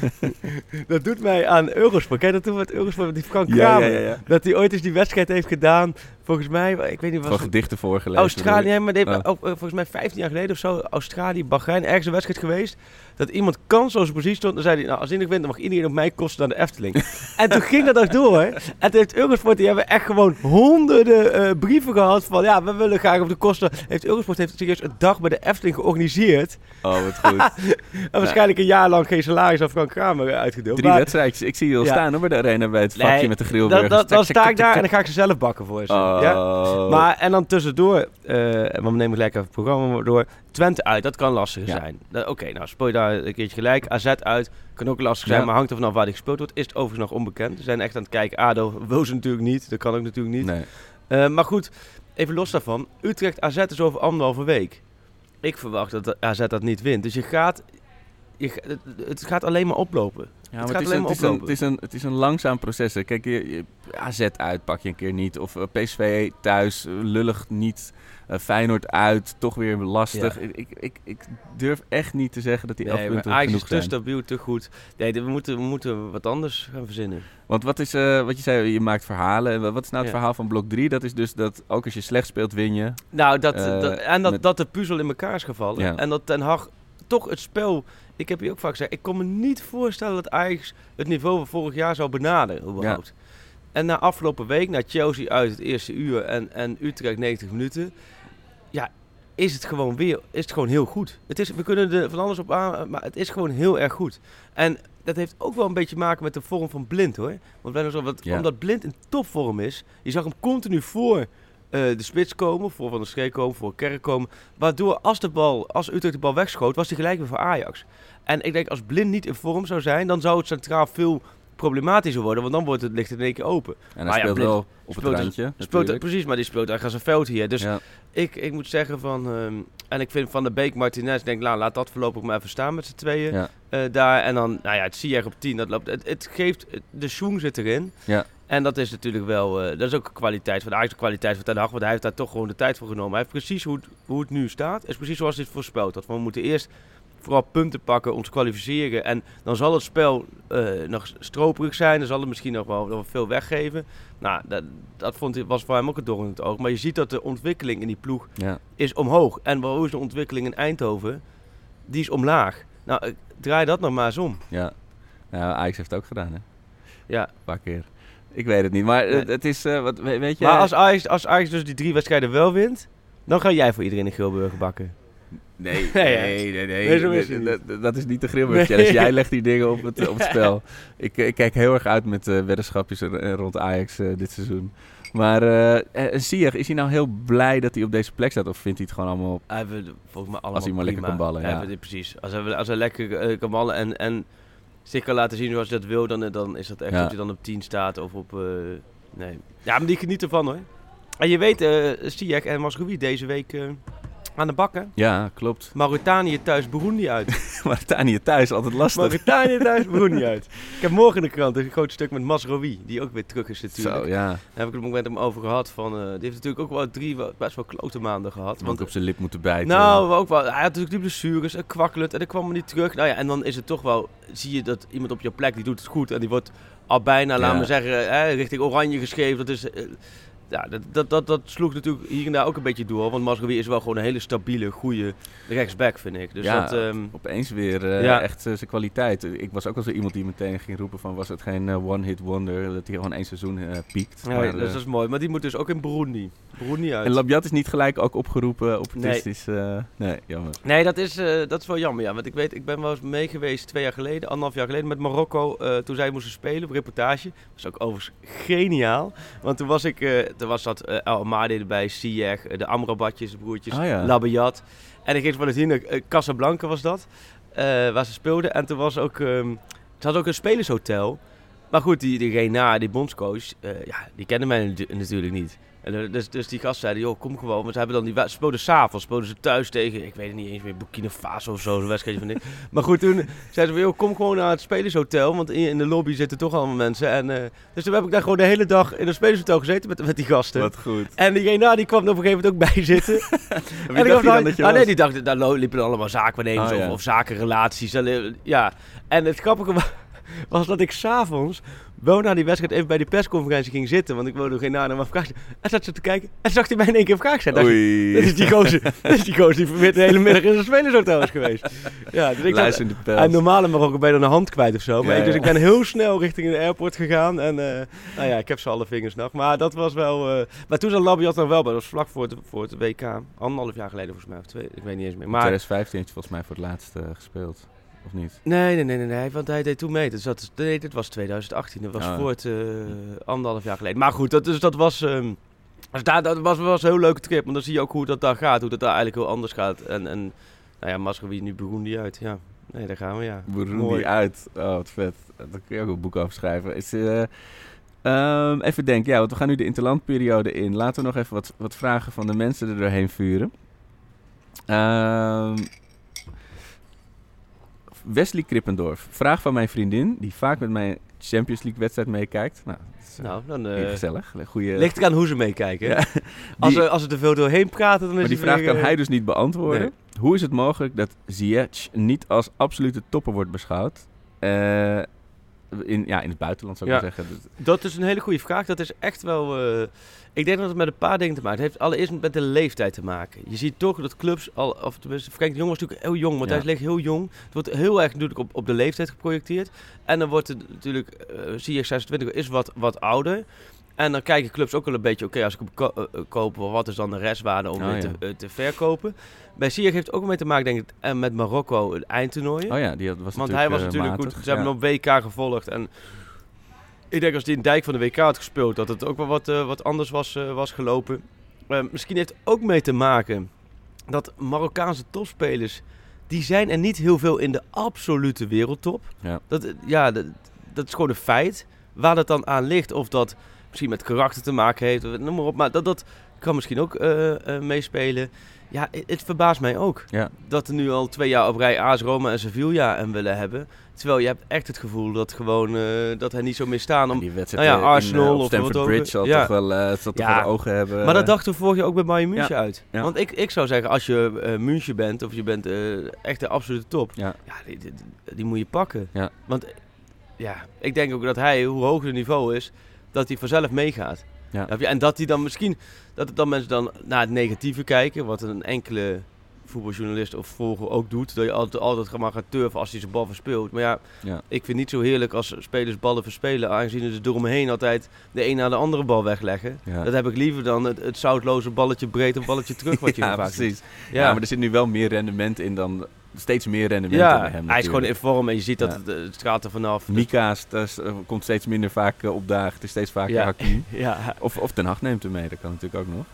<laughs> dat doet mij aan Eurosport. Kijk dat toen met Eurosport met die Frank Kramer. ja. Dat hij ooit eens die wedstrijd heeft gedaan. Volgens mij, ik weet niet wat. Van gedichten voorgelezen. Australië, maar Oh. ook, volgens mij 15 jaar geleden of zo, Australië, Bahrein, ergens een wedstrijd geweest. Dat iemand kansloze positie stond. Dan zei hij, nou, als ik wint, dan mag iedereen op mij kosten naar de Efteling. <laughs> en toen ging dat nog door. En toen heeft Eurosport, die hebben echt gewoon honderden eh, brieven gehad van, ja, we willen graag op de kosten. Heeft Eurosport heeft serieus een dag bij de Efteling georganiseerd. Oh, wat goed. <laughs> en waarschijnlijk een jaar lang geen salaris aan Frank Kramer uitgedeeld. Drie Maar- wedstrijdjes. Ik zie je al Ja. staan hoor, bij de arena bij het vakje Nee, met de grillburgers. Dan sta ik daar en dan ga ik ze zelf bakken voor ze. Oh. Ja? Maar, en dan tussendoor, eh want we nemen gelijk even het programma door. Twente uit, dat kan lastig Ja. zijn. Oké, nou speel je daar een keertje gelijk. AZ uit, kan ook lastig zijn, Ja. maar hangt er vanaf waar die gespeeld wordt. Is het overigens nog onbekend. We zijn echt aan het kijken. ADO wil ze natuurlijk niet, dat kan ook natuurlijk niet. Nee. Eh, maar goed, even los daarvan. Utrecht AZ is over anderhalve week. Ik verwacht dat AZ dat niet wint. Dus je gaat, je, het gaat alleen maar oplopen. Ja, het maar gaat het is, alleen een, maar het, is een, het, is een, het is een langzaam proces. hè. Kijk, je, je- AZ uit pak je een keer niet. Of eh, PSV thuis, eh, lullig niet. Eh, Feyenoord uit, toch weer lastig. Ja. Ik, ik, ik, durf echt niet te zeggen dat die elf Nee, maar punten is genoeg te zijn. stabiel, te goed. Nee, we moeten, we moeten wat anders gaan verzinnen. Want wat is, wat je zei, je maakt verhalen. En Wat is nou het Ja. verhaal van blok 3? Dat is dus dat ook als je slecht speelt, win je. Nou, dat, dat- en dat, met- dat de puzzel in elkaar is gevallen. Ja. En dat Ten Hag toch het spel... Ik heb je ook vaak gezegd, ik kon me niet voorstellen dat Ajax het niveau van vorig jaar zou benaderen, überhaupt. En na afgelopen week, na Chelsea uit het eerste uur en, en Utrecht 90 minuten... Ja, is het gewoon weer, is het gewoon heel goed. Het is, we kunnen er van alles op aan, maar het is gewoon heel erg goed. En dat heeft ook wel een beetje te maken met de vorm van Blind, hoor. Want zo, wat, Ja. omdat Blind in topvorm is, je zag hem continu voor de spits komen, voor Van der Streek komen, voor Kerk komen. Waardoor als, de bal, als Utrecht de bal wegschoot, was hij gelijk weer voor Ajax. En ik denk, als Blind niet in vorm zou zijn, dan zou het centraal veel problematischer worden, want dan wordt het licht in één keer open. En hij speelt wel op het speelt- randje, Speelt, precies, maar die speelt eigenlijk als een veld hier. Dus Ja. ik, ik moet zeggen van... ehm, en ik vind Van de Beek, Martinez, denk nou, laat dat voorlopig maar even staan met z'n tweeën. Ja. eh, daar. En dan, nou ja, het Ziyech op 10, dat loopt. Het, het geeft, de schoen zit erin. Ja. En dat is natuurlijk wel, eh, dat is ook een kwaliteit van de Ajax, de kwaliteit van Ten Hag, want hij heeft daar toch gewoon de tijd voor genomen. Hij heeft precies hoe het, hoe het nu staat, is precies zoals hij het voorspeld had. We moeten eerst vooral punten pakken, ons kwalificeren. En dan zal het spel eh, nog stroperig zijn, dan zal het misschien nog wel, wel veel weggeven. Nou, dat, dat vond, hij- was voor hem ook een doorn in het oog. Maar je ziet dat de ontwikkeling in die ploeg Ja. is omhoog. En waar- is de ontwikkeling in Eindhoven? Die is omlaag. Nou, ik draai dat nog maar eens om. Ja. ja, Ajax heeft het ook gedaan, hè? Ja. Een paar keer. Ik weet het niet, maar Nee. het, het is, eh, wat, we- weet je... Maar als Ajax, als Ajax dus die drie wedstrijden wel wint, dan ga jij voor iedereen een Gilburger bakken. Nee, <laughs> Nee, nee, nee, nee. Nee, zo is het dat, is niet de Grimberg Nee. Challenge. Jij legt die dingen op het, op het <laughs> spel. Ik, ik kijk heel erg uit met eh weddenschapjes eh, rond Ajax eh, dit seizoen. Maar eh eh, Ziyech, is hij nou heel blij dat hij op deze plek staat? Of vindt hij het gewoon allemaal... Hij het volgens mij allemaal Als hij maar lekker kan ballen, ja. precies. Als hij, als hij lekker eh, kan ballen en, en zich kan laten zien zoals hij dat wil, dan, eh, dan is dat echt Ja. of hij dan op 10 staat of op... eh, nee. Ja, maar die genieten ervan hoor. En je weet, Ziyech en Masrowi deze week aan de bakken. Ja, klopt. Mauritanië thuis, Burundi uit. <laughs> Mauritanië thuis, altijd lastig. Mauritanië thuis, Burundi <laughs> uit. Ik heb morgen in de krant een groot stuk met Masrowi, die ook weer terug is natuurlijk. Zo, ja. Daar heb ik het met hem over gehad. Van, eh, die heeft natuurlijk ook wel drie best wel klote maanden gehad. Want op zijn lip moeten bijten. Nou, ook wel. Hij had natuurlijk die blessures en kwakkelend en dan kwam er niet terug. Nou ja, en dan is het toch wel, zie je dat iemand op je plek die doet het goed en die wordt al bijna, laten Ja. we zeggen, hè, richting oranje geschreven. Dat is, eh, ja, dat, dat, dat, dat sloeg natuurlijk hier en daar ook een beetje door. Want Masrowi is wel gewoon een hele stabiele, goede rechtsback, vind ik. Dus ja, dat, ehm, opeens weer eh, ja. echt eh, zijn kwaliteit. Ik was ook al zo iemand die meteen ging roepen van... was het geen eh, one-hit wonder dat hij gewoon één seizoen piekt. ja, Maar, dus dat is mooi. Maar die moet dus ook in Burundi. Burundi uit. en Labiat is niet gelijk ook opgeroepen opportunistisch. eh, nee, jammer. Nee, dat is, dat is wel jammer, ja. Want ik weet, ik ben wel eens mee geweest twee jaar geleden, anderhalf jaar geleden, met Marokko. toen zij moesten spelen, op reportage. Dat was ook overigens geniaal. Want toen was ik, toen was dat El Amadi erbij, Ziyech, eh, de Amrabatjes, de broertjes, Ah, ja. Labiat. En ik ging van het hier eh, Casablanca was dat, waar ze speelden. En toen was ook, ehm ze hadden ook een spelershotel. Maar goed, die, die Reina, die bondscoach, ja, die kende mij natu- natuurlijk niet. En, eh, dus, dus die gast zeiden, joh, kom gewoon. Want ze hebben dan die speelden s'avonds, speelden ze thuis tegen, ik weet het niet eens meer, Burkina Faso of zo, zo'n wedstrijdje van dit. <laughs> Maar goed, toen zeiden ze, van, joh, kom gewoon naar het spelershotel, want in, in de lobby zitten toch allemaal mensen. En, eh, dus toen heb ik daar gewoon de hele dag in het spelershotel gezeten met, met die gasten. Wat goed. En die Reina, die kwam er op een gegeven moment ook bij zitten. <laughs> En dacht ik dacht, dan dat je ah, nee, was? die dachten, daar liepen allemaal zaakwaarnemers Oh, of, ja. of zakenrelaties. En, eh, Ja, en het grappige wa- was dat ik s'avonds wel na die wedstrijd even bij die persconferentie ging zitten. Want ik wilde geen naam maar vragen. En zat ze te kijken en zag hij mij in één keer een vraag stellen. Oei. Dit is die gozer, <laughs> dit is die gozer die de hele middag in zijn spelershotel is geweest. Ja, dus ik Luister in de zat, pels. en Marokko ben je dan een hand kwijt of zo. Maar Ja, ik, dus ja. ik ben heel snel richting de airport gegaan. En eh, nou ja, ik heb ze alle vingers nog. Maar dat was wel... eh, maar toen zat Labiat nog wel bij. Dat was vlak voor het, voor het WK. Anderhalf jaar geleden volgens mij. Of twee, ik weet niet eens meer. In Maar 2015 heeft volgens mij voor het laatst eh, gespeeld. Of niet? Nee, nee, nee, nee, nee, want hij deed toen mee. Dus dat, nee, dit was 2018. Dat was Oh. voor het eh, anderhalf jaar geleden. Maar goed, dat, dus dat was... dus daar, dat was, was een heel leuke trip. Want dan zie je ook hoe dat daar gaat. Hoe dat daar eigenlijk heel anders gaat. En, en nou ja, Masrowi nu begon die uit. Ja, nee, daar gaan we, ja. Burundi Mooi. uit. Oh, wat vet. Daar kun je ook een boek over schrijven. Is, eh, ehm, even denken, ja, want we gaan nu de interlandperiode in. Laten we nog even wat, wat vragen van de mensen er doorheen vuren. Ehm, Wesley Krippendorf. Vraag van mijn vriendin, die vaak met mijn Champions League wedstrijd meekijkt. Nou, is, eh, Nou, dan... eh gezellig. Goeie, ligt eraan hoe ze meekijken. <laughs> Als, er, als ze te veel doorheen praten, dan is maar die vraag weer, kan eh, hij dus niet beantwoorden. nee. Hoe is het mogelijk dat Ziyech niet als absolute topper wordt beschouwd? Eh, in, ja, in het buitenland zou ik Ja. maar zeggen. Dat- is een hele goede vraag. Dat is echt wel. eh, ik denk dat het met een paar dingen te maken heeft. Het heeft allereerst met de leeftijd te maken. Je ziet toch dat clubs al, of tenminste, Frank de Jong was natuurlijk heel jong, want Ja. hij ligt heel jong. Het wordt heel erg natuurlijk op, op de leeftijd geprojecteerd. En dan wordt het natuurlijk, eh Ziyech 26 is wat, wat ouder. En dan kijken clubs ook wel een beetje, oké, als ik hem ko- eh, eh, koop, wat is dan de restwaarde om Oh, weer ja. te, eh, te verkopen? Bij Ziyech heeft het ook mee te maken, denk ik, en met Marokko, het eindtoernooi. Oh ja, die had- was Want hij was natuurlijk matig, goed. Ze hebben hem op WK gevolgd. En ik denk als hij in Dijk van de WK had gespeeld, dat het ook wel wat, wat anders was, was gelopen. Misschien heeft het ook mee te maken dat Marokkaanse topspelers, die zijn er niet heel veel in de absolute wereldtop. Ja. Dat, ja, dat, dat is gewoon een feit. Waar dat dan aan ligt, of dat misschien met karakter te maken heeft, noem maar op. Maar dat, dat kan misschien ook uh, meespelen. Ja, het, verbaast mij ook. Ja. Dat er nu al twee jaar op rij AS Roma en Sevilla hem willen hebben. Terwijl je hebt echt het gevoel dat, gewoon, uh, dat hij niet zo meer staan om... die wedstrijd nou ja, Arsenal in, of Stamford Bridge zal ja. toch wel, uh, zal toch wel ogen hebben. Maar dat dachten we vorig jaar ook bij Bayern München uit. Want ik, ik zou zeggen, als je uh, München bent of je bent echt de absolute top... Ja. Die, die, die, moet je pakken. Want ja, ik denk ook dat hij, hoe hoger het niveau is, dat hij vanzelf meegaat. Ja. En dat hij dan misschien, dat het dan mensen dan naar het negatieve kijken, wat een enkele voetbaljournalist of volger ook doet. Dat je altijd, altijd maar gaat turven als hij zijn bal verspeelt. Maar ja, ja, ik vind het niet zo heerlijk als spelers ballen verspelen. Aangezien ze door me heen altijd de een na de andere bal wegleggen. Dat heb ik liever dan het, het zoutloze balletje breed of balletje terug wat je <laughs> ja, vaak precies. Ja. maar er zit nu wel meer rendement in dan steeds meer rendement ja, bij hem. Hij is gewoon in vorm en je ziet dat het, het straalt er vanaf. Mika komt steeds minder vaak uh, op dagen. Het is steeds vaker ja. Hakim. <laughs> ja. Of, of Ten Hag neemt hem mee, dat kan natuurlijk ook nog.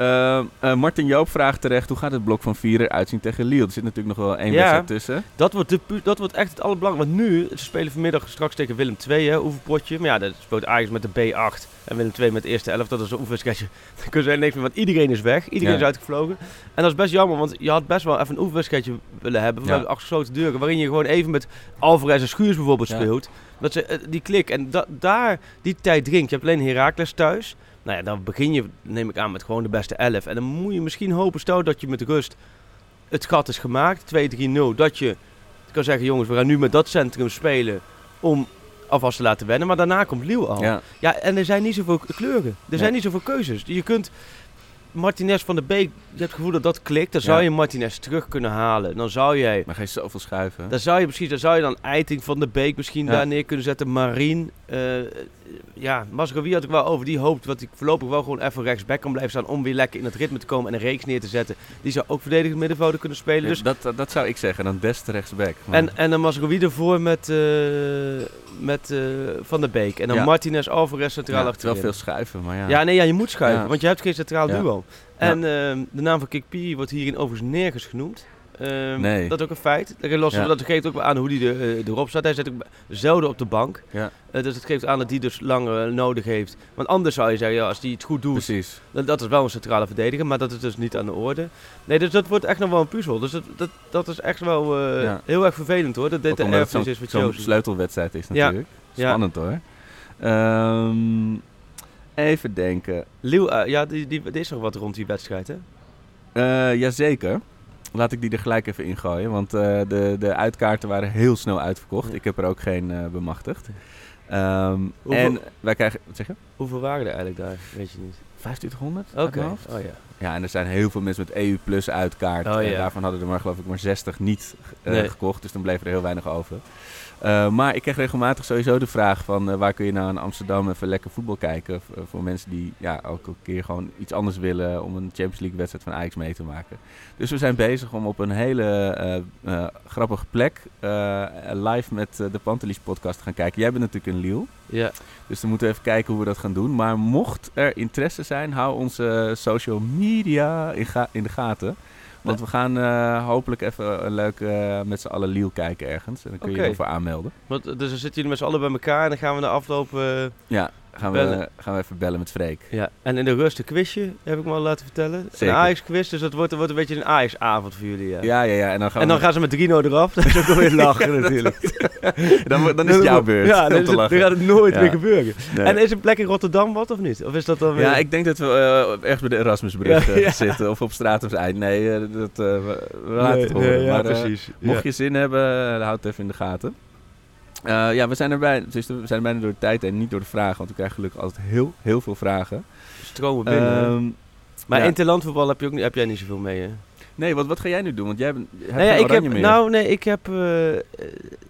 Uh, uh, Martin Joop vraagt terecht, hoe gaat het blok van vier eruit zien tegen Lille? Er zit natuurlijk nog wel één ja, wedstrijd tussen. Dat wordt, de, dat wordt echt het allerbelangrijkste. Want nu, ze spelen vanmiddag straks tegen Willem II, hè, oefenpotje. Maar ja, dat speelt Ajax met de B8 en Willem II met de eerste elf. Dat is een oefenwedstrijdje. <laughs> Dan kun je niks meer, want iedereen is weg. Iedereen ja. is uitgevlogen. En dat is best jammer, want je had best wel even een oefenwedstrijdje willen hebben. Ja. achter gesloten deuren, waarin je gewoon even met Alvarez en Schuurs bijvoorbeeld speelt. Dat ze, uh, die klik. En da, daar, die tijd drinkt. Je hebt alleen Herakles thuis. Nou ja, dan begin je, neem ik aan, met gewoon de beste 11. En dan moet je misschien hopen, stel dat je met rust het gat is gemaakt, 2-3-0, dat je kan zeggen, jongens, we gaan nu met dat centrum spelen om alvast te laten wennen. Maar daarna komt Liel al. Ja. ja, en er zijn niet zoveel kleuren. Er zijn niet zoveel keuzes. Je kunt Martinez van de Beek, je hebt het gevoel dat dat klikt. Dan zou je Martinez terug kunnen halen. Dan zou jij... Maar je zoveel schuiven. Dan zou je precies, dan zou je dan Eiting van de Beek misschien daar neer kunnen zetten. Marien. Uh, ja, Masrowi had ik wel over. Die hoopt dat ik voorlopig wel gewoon even rechtsback kan blijven staan. Om weer lekker in het ritme te komen en een reeks neer te zetten. Die zou ook verdedigend middenvelder kunnen spelen. dus dat, dat zou ik zeggen. Dan beste rechtsback. En, en dan Masrowi ervoor met, uh, met uh, Van der Beek. En dan Martinez Alvarez centraal achterin. wel veel schuiven, maar ja. Ja, nee, ja, je moet schuiven. Want je hebt geen centraal duo. En ehm, de naam van Kikpi wordt hierin overigens nergens genoemd. Um, nee. Dat is ook een feit. Los, ja. Dat geeft ook aan hoe hij er, uh, erop staat. Hij zit ook zelden op de bank. Ja. Uh, dus het geeft aan dat hij dus langer nodig heeft. Want anders zou je zeggen, ja, als hij het goed doet, Precies. Dan, dat is wel een centrale verdediger. Maar dat is dus niet aan de orde. Nee, dus dat wordt echt nog wel een puzzel. Dus dat, dat, dat is echt wel uh, ja. heel erg vervelend hoor. Dat dit de erfenis is wat zo'n sleutelwedstrijd is natuurlijk. Spannend hoor. Um, even denken. Leeuw, ja, die, die, er is nog wat rond die wedstrijd hè? Uh, jazeker. Laat ik die er gelijk even ingooien. Want uh, de, de uitkaarten waren heel snel uitverkocht. Ik heb er ook geen bemachtigd. Um, en wij krijgen... Wat zeg je? Hoeveel waren er eigenlijk daar? Weet je niet. 2500? Oké. Okay. Oh ja. Ja, en er zijn heel veel mensen met EU Plus uitkaart. Oh, ja. daarvan hadden er maar geloof ik maar 60 niet uh, nee. gekocht. Dus dan bleef er heel weinig over. Uh, maar ik krijg regelmatig sowieso de vraag van uh, waar kun je nou in Amsterdam even lekker voetbal kijken. V voor mensen die ja, een keer gewoon iets anders willen om een Champions League wedstrijd van Ajax mee te maken. Dus we zijn bezig om op een hele grappige plek live met de Pantelis podcast te gaan kijken. Jij bent natuurlijk in Lille. Ja. Dus dan moeten we even kijken hoe we dat gaan doen. Maar mocht er interesse zijn, hou onze social media in, in de gaten. Want we gaan uh, hopelijk even een leuk uh, met z'n allen Liel kijken ergens. En dan kun je je ervoor aanmelden. Want, dus dan zitten jullie met z'n allen bij elkaar en dan gaan we de afloop... Ja, gaan we, gaan we even bellen met Freek. Ja, en in de rust een quizje, heb ik me al laten vertellen. Zeker. Een Ajax-quiz, dus dat wordt, wordt een beetje een Ajax-avond voor jullie. Ja, ja, ja. ja. En, dan gaan, en dan gaan ze met Drino eraf. <laughs> <laughs> Dat is ook weer lachen <laughs> natuurlijk. dan, dan is het jouw beurt. Ja, dan, dan gaat het nooit ja. meer gebeuren. Nee. En is een plek in Rotterdam wat of niet? Of is dat dan weer... Ja, ik denk dat we uh, echt bij de Erasmusbrug uh, zitten. Of op straat of eind. Nee, uh, dat, we, we laten het horen. Nee, maar, precies. mocht je zin hebben, houd het even in de gaten. Uh, ja, we zijn erbij. Dus we zijn bijna door de tijd en niet door de vragen. Want we krijgen gelukkig altijd heel, heel veel vragen. Stromen binnen. Um, maar ja. interlandvoetbal heb, je ook, heb jij niet zoveel mee, hè? Nee, wat, wat ga jij nu doen? Want jij hebt nou ja, ik heb, meer. Nou, nee, ik heb, uh,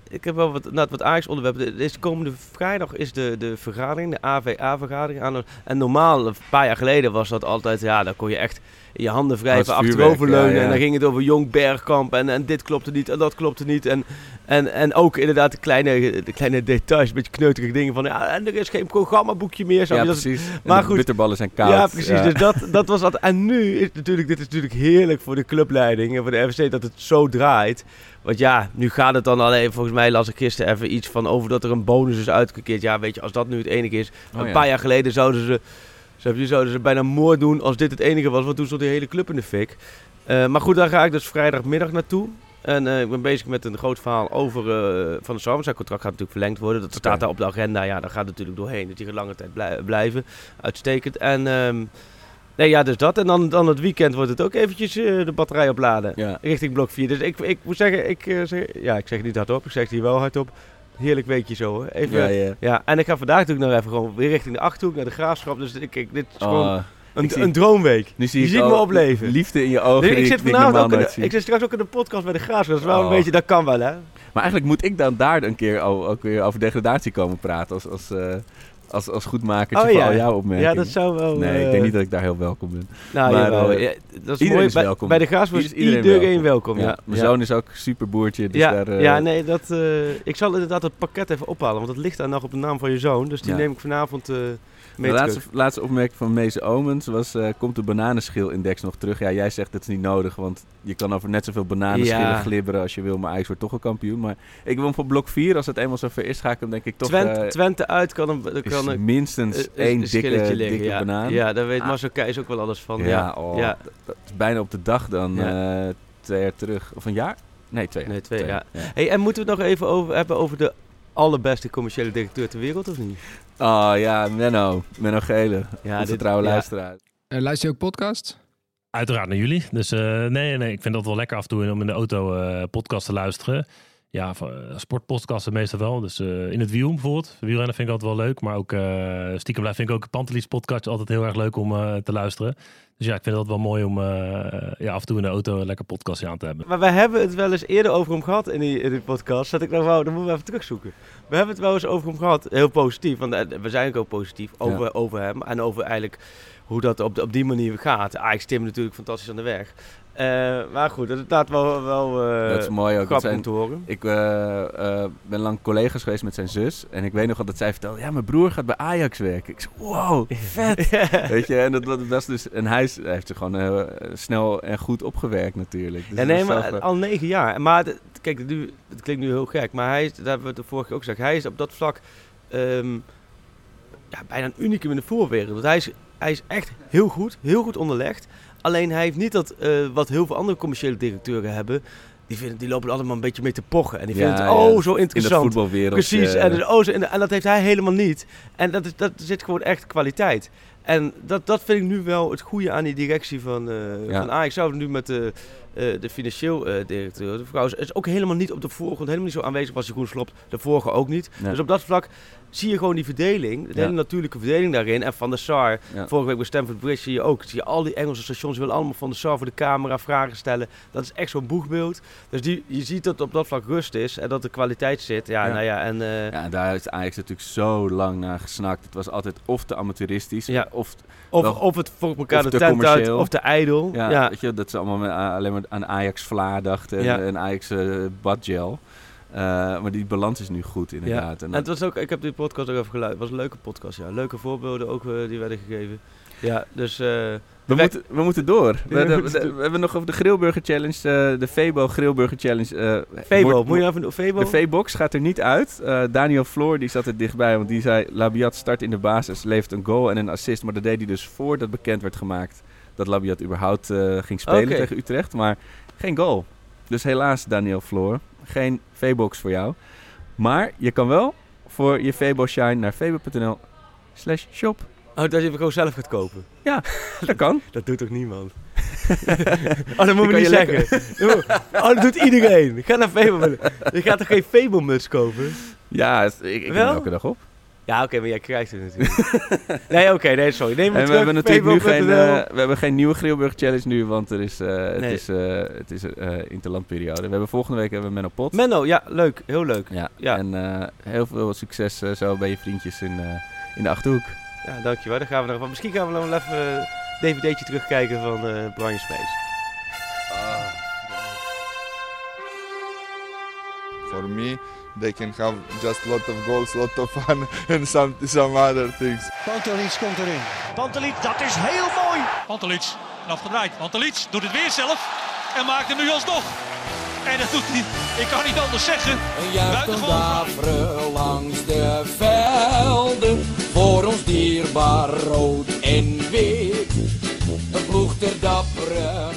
ik heb wel wat, nou, wat Ajax onderwerpen. Deze komende vrijdag is de, de vergadering, de AVA-vergadering. En normaal, een paar jaar geleden was dat altijd, ja, dan kon je echt je handen wrijven, achteroverleunen. Ja, ja. En dan ging het over Jong Bergkamp en, en dit klopte niet en dat klopte niet. En, en, en ook inderdaad de kleine, de kleine details, een beetje kneuterige dingen van ja, en er is geen programmaboekje meer. Zo. Ja, precies. Maar goed. bitterballen zijn koud. Ja, precies. Dus dat, <laughs> dat was dat. En nu is natuurlijk, dit is natuurlijk heerlijk voor de club clubleiding en voor de RVC dat het zo draait. Want ja, nu gaat het dan alleen, volgens mij las ik gisteren even iets van over dat er een bonus is uitgekeerd. Ja, weet je, als dat nu het enige is. Oh, een paar jaar geleden zouden ze, zouden ze, zouden ze bijna moord doen als dit het enige was. Want toen stond die hele club in de fik. Eh, maar goed, daar ga ik dus vrijdagmiddag naartoe. En eh, ik ben bezig met een groot verhaal over eh, Van de Sar. Zijn contract gaat natuurlijk verlengd worden. Dat staat daar op de agenda. Ja, daar gaat het natuurlijk doorheen. Dus die gaat lange tijd blij- blijven. Uitstekend. En ehm, nee, ja, dus dat. En dan, dan het weekend wordt het ook eventjes de batterij opladen. Ja. Richting blok 4. Dus ik, ik moet zeggen, ik, zeg, ja, ik zeg het niet hardop. Ik zeg het hier wel hardop. Heerlijk weekje zo. Hoor. Even, Ja, ja, ja. en ik ga vandaag natuurlijk nog even gewoon weer richting de Achterhoek, naar de Graafschap. Dus ik, ik, dit is Oh, gewoon ik een, zie- een droomweek. Nu zie Je ik ziet me opleven. Liefde in je ogen. Nee, ik zit vanavond ook in de, ik zit straks ook in de podcast bij de Graafschap. Dat is wel Oh. een beetje, dat kan wel hè. Maar eigenlijk moet ik dan daar een keer ook weer over degradatie komen praten. Als, als, eh, als, als goedmakertje Oh, voor ja. al jouw opmerkingen. Ja, dat zou wel, Nee, ik eh, denk niet dat ik daar heel welkom ben. Nou, Maar, jawel. eh, Ja, dat is mooi. is Bij- welkom. bij de Graafschap is iedereen iedereen welkom, ja. Mijn zoon is ook super boertje. Dus ja, daar, eh, ja, nee, dat, eh, ik zal inderdaad het pakket even ophalen, want dat ligt daar nog op de naam van je zoon. Dus die neem ik vanavond eh De laatste, laatste opmerking van Meese Omens was: eh, komt de bananenschil-index nog terug? Ja, jij zegt dat is niet nodig, want je kan over net zoveel bananenschillen Ja. glibberen als je wil, maar Ajax wordt toch een kampioen. Maar ik wil hem voor blok 4, als het eenmaal zover is, ga ik hem denk ik toch. Twente, eh, Twente uit kan is kan een minstens één dikke, liggen, dikke ja. banaan. Ja, daar weet Ah. Marcel Keijs ook wel alles van. Ja, Ja, oh, ja. Dat, dat is bijna op de dag dan, eh, twee jaar terug. Of een jaar? Nee, twee jaar. Nee, twee. Hey, en moeten we het nog even over, hebben over de allerbeste commerciële directeur ter wereld, of niet? Oh ja, Menno. Menno Gele. Ja, dit- trouwe ja. luisteraar. Eh, luister je ook podcast? Uiteraard naar jullie. Dus eh, nee, nee, ik vind dat wel lekker af en toe om in de auto eh, podcast te luisteren. Ja, eh, sportpodcasten meestal wel. Dus eh, in het wiel bijvoorbeeld. Wielrennen vind ik altijd wel leuk. Maar ook eh, stiekem blijf vind ik ook Pantelies podcast altijd heel erg leuk om eh, te luisteren. Dus ja, ik vind het wel mooi om eh, ja, af en toe in de auto een lekker podcastje aan te hebben. Maar wij hebben het wel eens eerder over hem gehad in die, in die podcast. Dat ik nog wou, dan moeten we even terugzoeken. We hebben het wel eens over hem gehad, heel positief. Want we zijn ook positief over, Ja. over hem. En over eigenlijk hoe dat op, de- op die manier gaat. Ajax Tim natuurlijk fantastisch aan de weg. Eh, maar goed, dat laat wel, wel eh, dat is mooi ook. grappig om te horen. Ik eh, ben lang collega's geweest met zijn zus. En ik weet nog dat zij vertelde... Ja, mijn broer gaat bij Ajax werken. Ik zei, wow, vet. <laughs> Weet je, en dat, dat, is dus... En hij, is- hij heeft zich gewoon snel en goed opgewerkt natuurlijk. Dus Ja, dat nee, is maar zelf, al negen jaar. Maar kijk, nu, het klinkt nu heel gek, maar hij is, daar hebben we het de vorige keer ook gezegd, hij is op dat vlak ehm, ja, bijna een unicum in de voetbalwereld. Want hij is, hij is echt heel goed, heel goed onderlegd. Alleen hij heeft niet dat eh, wat heel veel andere commerciële directeuren hebben. Die, vinden, die lopen allemaal een beetje mee te pochen. En die Ja, vinden het oh in zo interessant. voetbalwereldje, Precies. eh. En, dus, oh, zo, en, en dat heeft hij helemaal niet. En dat, is, dat zit gewoon echt kwaliteit. En dat, dat vind ik nu wel het goede aan die directie van, Ja. van Ajax. Zouden nu met de, eh, de financieel eh, directeur, de vrouw, is, ook helemaal niet op de voorgrond, helemaal niet zo aanwezig als Jeroen Slopt. De vorige ook niet. Nee. Dus op dat vlak zie je gewoon die verdeling, de Ja. hele natuurlijke verdeling daarin. En Van der Sar, Ja. vorige week bij Stamford Bridge zie je ook, zie je al die Engelse stations willen allemaal Van der Sar voor de camera vragen stellen. Dat is echt zo'n boegbeeld. Dus die, je ziet dat op dat vlak rust is en dat de kwaliteit zit. Ja, Ja. nou ja, en... Ja, en daar is Ajax natuurlijk zo lang naar gesnakt. Het was altijd of te amateuristisch, Ja. Of, Of- wel- of het voor elkaar of de te tent uit, of te ijdel. Ja, Ja. Weet je, dat ze allemaal met, a- alleen maar aan Ajax Vla dachten en, Ja. en Ajax eh, badgel. Eh, maar die balans is nu goed inderdaad. Ja. En En het was ook, ik heb die podcast ook even geluisterd. Het was een leuke podcast, ja. Leuke voorbeelden ook eh, die werden gegeven. Ja, dus... eh, we, moeten, we moeten door. We, we de- moeten de- door. we hebben nog over de Grillburger Challenge, eh, de Febo Grillburger Challenge. eh, Febo, moet je even... Febo? De V-box gaat er niet uit. Daniel Floor die zat er dichtbij, want die zei... Labiat start in de basis, levert een goal en een assist. Maar dat deed hij dus voordat bekend werd gemaakt dat Labiat überhaupt ging spelen tegen Utrecht. Maar geen goal. Dus helaas, Daniel Floor, geen V-box voor jou. Maar je kan wel voor je Febo Shine naar febo.nl slash shop. Oh, dat je hem gewoon zelf gaat kopen? Ja, dat kan. <laughs> dat doet toch niemand? <laughs> oh, dat moet kan niet zeggen. lekker- <laughs> oh, dat doet iedereen. Ga naar Febo. Je gaat toch geen Febo-muts kopen? Ja, ik, ik heb hem elke dag op. Ja, oké, maar jij krijgt het natuurlijk. nee, oké, nee, sorry. Neem En het we hebben natuurlijk nu geen, eh, we hebben geen nieuwe Grillburger Challenge nu, want er is, eh, het Nee. is, eh, het is eh, interlandperiode. We hebben volgende week hebben we Menno Pot. Menno, ja, leuk. Heel leuk. Ja, Ja. en eh, heel veel succes eh, zo bij je vriendjes in, eh, in de Achterhoek. Ja, dankjewel. Dan gaan we nog, misschien gaan we nog wel even een dvd'tje terugkijken van eh Brian Smees. For me, they can have just a lot of goals, lot of fun, <laughs> and some some other things. Pantelic komt erin. Pantelic, dat is heel mooi. Pantelic, en afgedraaid. Pantelic doet het weer zelf. En maakt hem nu alsnog. En dat doet hij, ik kan niet anders zeggen. Daveren langs de velden. Voor ons dierbaar rood en wit. Een ploeg ter dappere